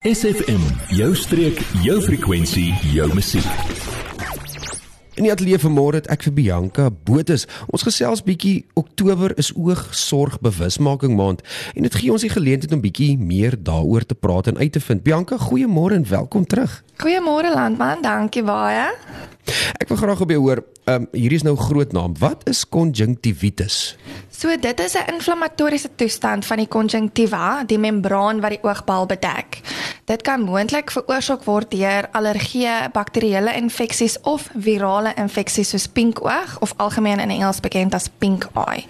SFM, jou streek, jou frekwensie, jou musiek. In die ateljee vanmôre het ek vir Bianca Botus. Ons gesels bietjie Oktober is oogsorg bewusmaking maand en dit gee ons die geleentheid om bietjie meer daaroor te praat en uit te vind. Bianca, goeiemôre en welkom terug. Goeiemôre landman, dankie baie. Ek wil graag op jou hoor. Ehm um, hierdie is nou groot naam. Wat is konjunktivitis? So dit is 'n inflammatoriese toestand van die konjunktiva, die membraan wat die oogbal bedek. Dit kan moontlik veroorsaak word deur allergieë, bakterieële infeksies of virale infeksies soos pinkoog of algemeen in Engels bekend as pink eye.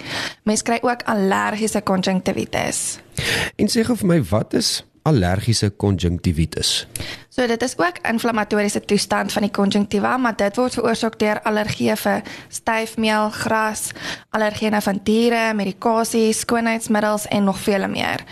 Mens kry ook allergiese konjunktivitis. En sê gou vir my, wat is allergiese konjunktivitis? So dit is ook inflammatoriese toestand van die konjunktiva, maar dit word veroorsaak deur allergieë vir styfmeel, gras, allergene van diere, medikasie, skoonheidsmiddels en nog vele meer.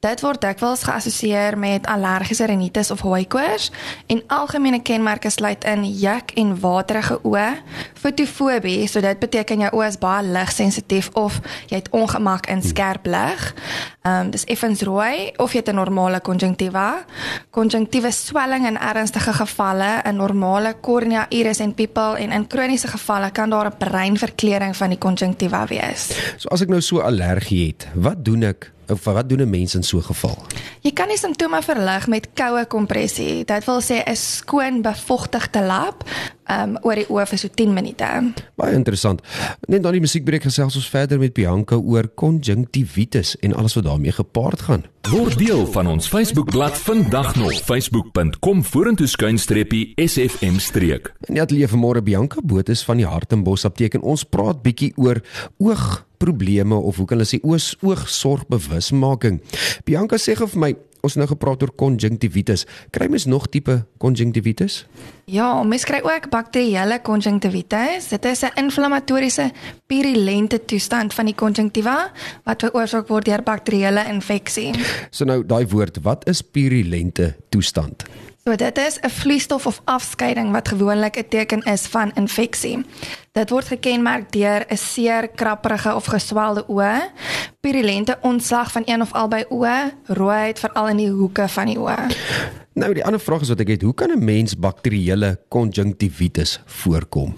Dit word dikwels geassosieer met allergiese rinitis of hooikoors en algemene kenmerke sluit in juk en waterige oë, fotofobie, so dit beteken jou oë is baie ligsensitief of jy het ongemak in skerp lig. Ehm um, dis effens rooi of jy het 'n normale konjunktiva. Konjunktieve swelling in ernstige gevalle, 'n normale kornea, iris en pupil en in kroniese gevalle kan daar 'n breinverkleuring van die konjunktiva wees. So as ek nou so allergie het, wat doen ek wat doen 'n mens in so 'n geval? Jy kan die simptome verlig met koue kompressie. Dit wil sê 'n skoon bevochtigde lap um oor die oë vir so 10 minute. Baie interessant. Net na die musiekbreek gesels ons verder met Bianca oor konjunktivitis en alles wat daarmee gepaard gaan. Word deel van ons Facebookblad vandag nog facebook.com vorentoe skuinstreepie SFM streek. Net leef vanmôre Bianca Botus van die Hartenbos apteek en ons praat bietjie oor oog probleme of hoe kan hulle sê oog oogsorgbewusmaking. Bianca sê gou vir my Ons het nou gepraat oor konjunktivitis. Kry mens nog tipe konjunktivitis? Ja, mens kry ook bakterieële konjunktivitis. Dit is 'n inflammatoriese purulente toestand van die konjunktiva wat veroorsaak word deur bakterieële infeksie. So nou daai woord, wat is purulente toestand? So dit is 'n vloeistof of afskeiding wat gewoonlik 'n teken is van infeksie. Dit word gekenmerk deur 'n seer, krapperige of geswelde oë, purulente ontslag van een of albei oë, rooiheid veral in die hoeke van die oë. Nou die ander vraag is wat ek het, hoe kan 'n mens bakterieële konjunktivitis voorkom?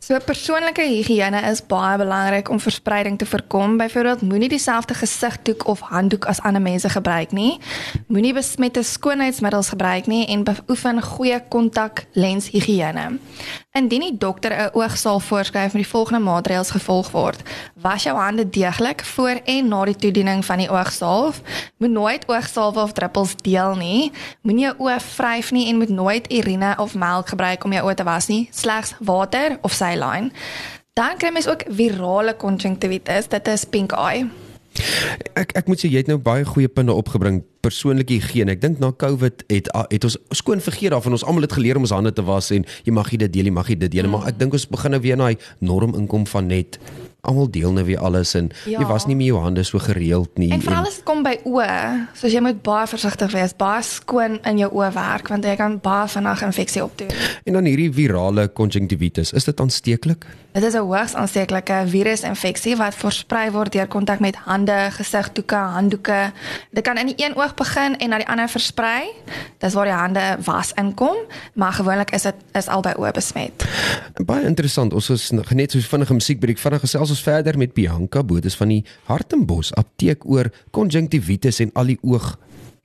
So persoonlike higiëne is baie belangrik om verspreiding te voorkom. Byvoorbeeld moenie dieselfde gesigdoek of handdoek as ander mense gebruik nie. Moenie besmette skoonheidsmiddels gebruik nie en beoefen goeie kontak lens higiëne. Indien die dokter 'n oogsalf voorskryf met die volgende maatreëls gevolg word: was jou hande deeglik voor en na die toediening van die oogsalf. Moet nooit oogsalf of druppels deel nie. Moenie jou oë vryf nie en moet nooit urine of melk gebruik om jou oë te was nie, slegs water of saline. Dan kry mens ook virale konjunktivitis, dit is pink eye. Ek ek moet sê jy het nou baie goeie punte opgebring persoonlike higiëne. Ek dink na COVID het het ons skoon vergeet daarvan. Ons almal het geleer om ons hande te was en jy mag nie dit deel nie, mag jy dit deel, mm. maar ek dink ons begin nou weer na daai norm inkom van net almal deel nou weer alles en ja. jy was nie met jou hande so gereeld nie. En veral as dit kom by oë, so jy moet baie versigtig wees, baie skoon in jou oë werk want jy kan baie vinnig infeksie opdoen. En dan hierdie virale konjunktivitis, is dit aansteeklik? Dit is 'n hoogs aansteeklike virusinfeksie wat versprei word deur kontak met hande, gesigdoeke, handdoeke. Dit kan in die een oog begin en na die ander versprei. Dis waar die hande was inkom, maar gewoonlik is dit is albei oë besmet. Baie interessant. Ons is net so vinnige musiekbreek vinnig gesels ons verder met Bianca Botus van die Hartenbos apteek oor konjunktivitis en al die oog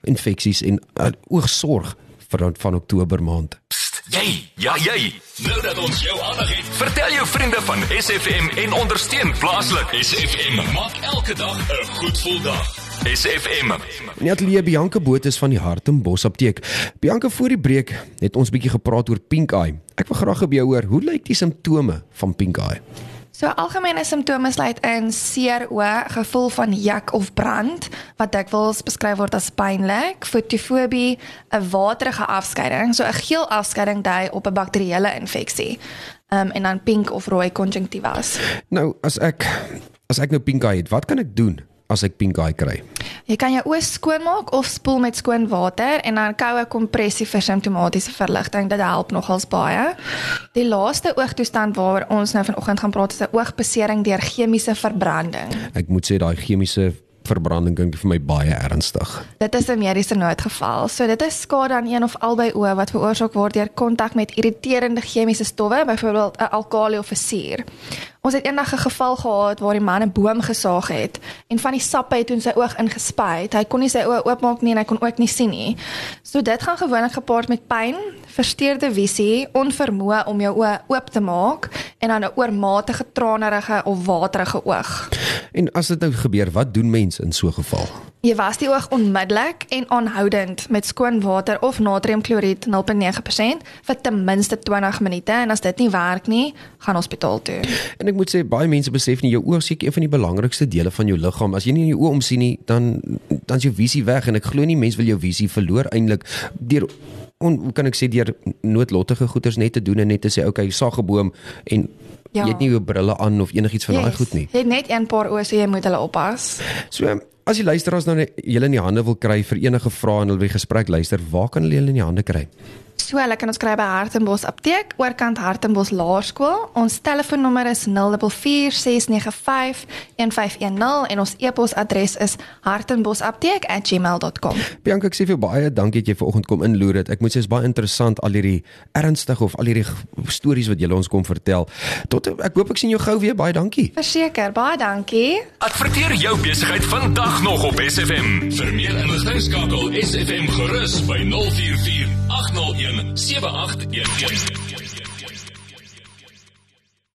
infeksies en uh, oogsorg vir van Oktober maand. Jy, ja jy. Nou dat ons jou aandag het, vertel jou vriende van SFM en ondersteun plaaslik. SFM maak elke dag 'n goed gevoel dag. SFM. Net Lee Bianca Botus van die Hartenbos apteek. Bianca voor die breek het ons bietjie gepraat oor pink eye. Ek wil graag by jou hoor, hoe lyk die simptome van pink eye? So algemene simptome sluit in seer oë, gevoel van juk of brand wat dikwels beskryf word as pynlik, fotofobie, 'n waterige afskeiding, so 'n geel afskeiding dui op 'n bakterieële infeksie. Um, en dan pink of rooi konjunktivas. Nou, as ek as ek nou pink eye het, wat kan ek doen as ek pink eye kry? Jy kan jou oë skoonmaak of spoel met skoon water en dan koue kompressie vir simptomatiese verligting. Dit help nogals baie. Die laaste oogtoestand waaroor ons nou vanoggend gaan praat is 'n oogbesering deur chemiese verbranding. Ek moet sê daai chemiese verbranding klink vir my baie ernstig. Dit is 'n mediese noodgeval. So dit is skade aan een of albei oë wat veroorsaak word deur kontak met irriterende chemiese stowwe, byvoorbeeld 'n alkali of 'n suur. Ons het eendag 'n geval gehad waar die man 'n boom gesaag het en van die sappe het in sy oog ingespuit. Hy kon nie sy oë oopmaak nie en hy kon ook nie sien nie. So dit gaan gewoonlik gepaard met pyn, versteurde visie, onvermoë om jou oë oop te maak en dan 'n oormatige tranerige of waterige oog. En as dit nou gebeur, wat doen mense in so 'n geval? Jy was die oog onmiddellik en aanhoudend met skoon water of natriumkloried 0.9% vir ten minste 20 minute en as dit nie werk nie, gaan hospitaal toe. En ek moet sê baie mense besef nie jou is seker een van die belangrikste dele van jou liggaam. As jy nie in jou oë omsien nie, dan dan is jou visie weg en ek glo nie mense wil jou visie verloor eintlik deur on, hoe kan ek sê deur noodlottige goeders net te doen en net te sê okay, saag 'n boom en Ja. jy het nie jou brille aan of enigiets van daai Yes. goed nie. Jy het net een paar oë so jy moet hulle oppas. So as die luisteraars nou julle in die hande wil kry vir enige vrae en hulle wil die gesprek luister, waar kan hulle julle in die hande kry? So hulle kan ons kry by Hartenbos Apteek, oorkant Hartenbos Laerskool. Ons telefoonnommer is 0446951510 en ons e-posadres is hartenbosapteek@gmail.com. Bianca, ek sê vir baie dankie dat jy vanoggend kom inloer dit. Ek moet sê dit is baie interessant al hierdie ernstige of al hierdie stories wat jy ons kom vertel. Tot ek hoop ek sien jou gou weer. Baie dankie. Verseker, baie dankie. Adverteer jou besigheid vandag nog op SFM. Vir meer inligting skakel SFM gerus by 044 801 7811.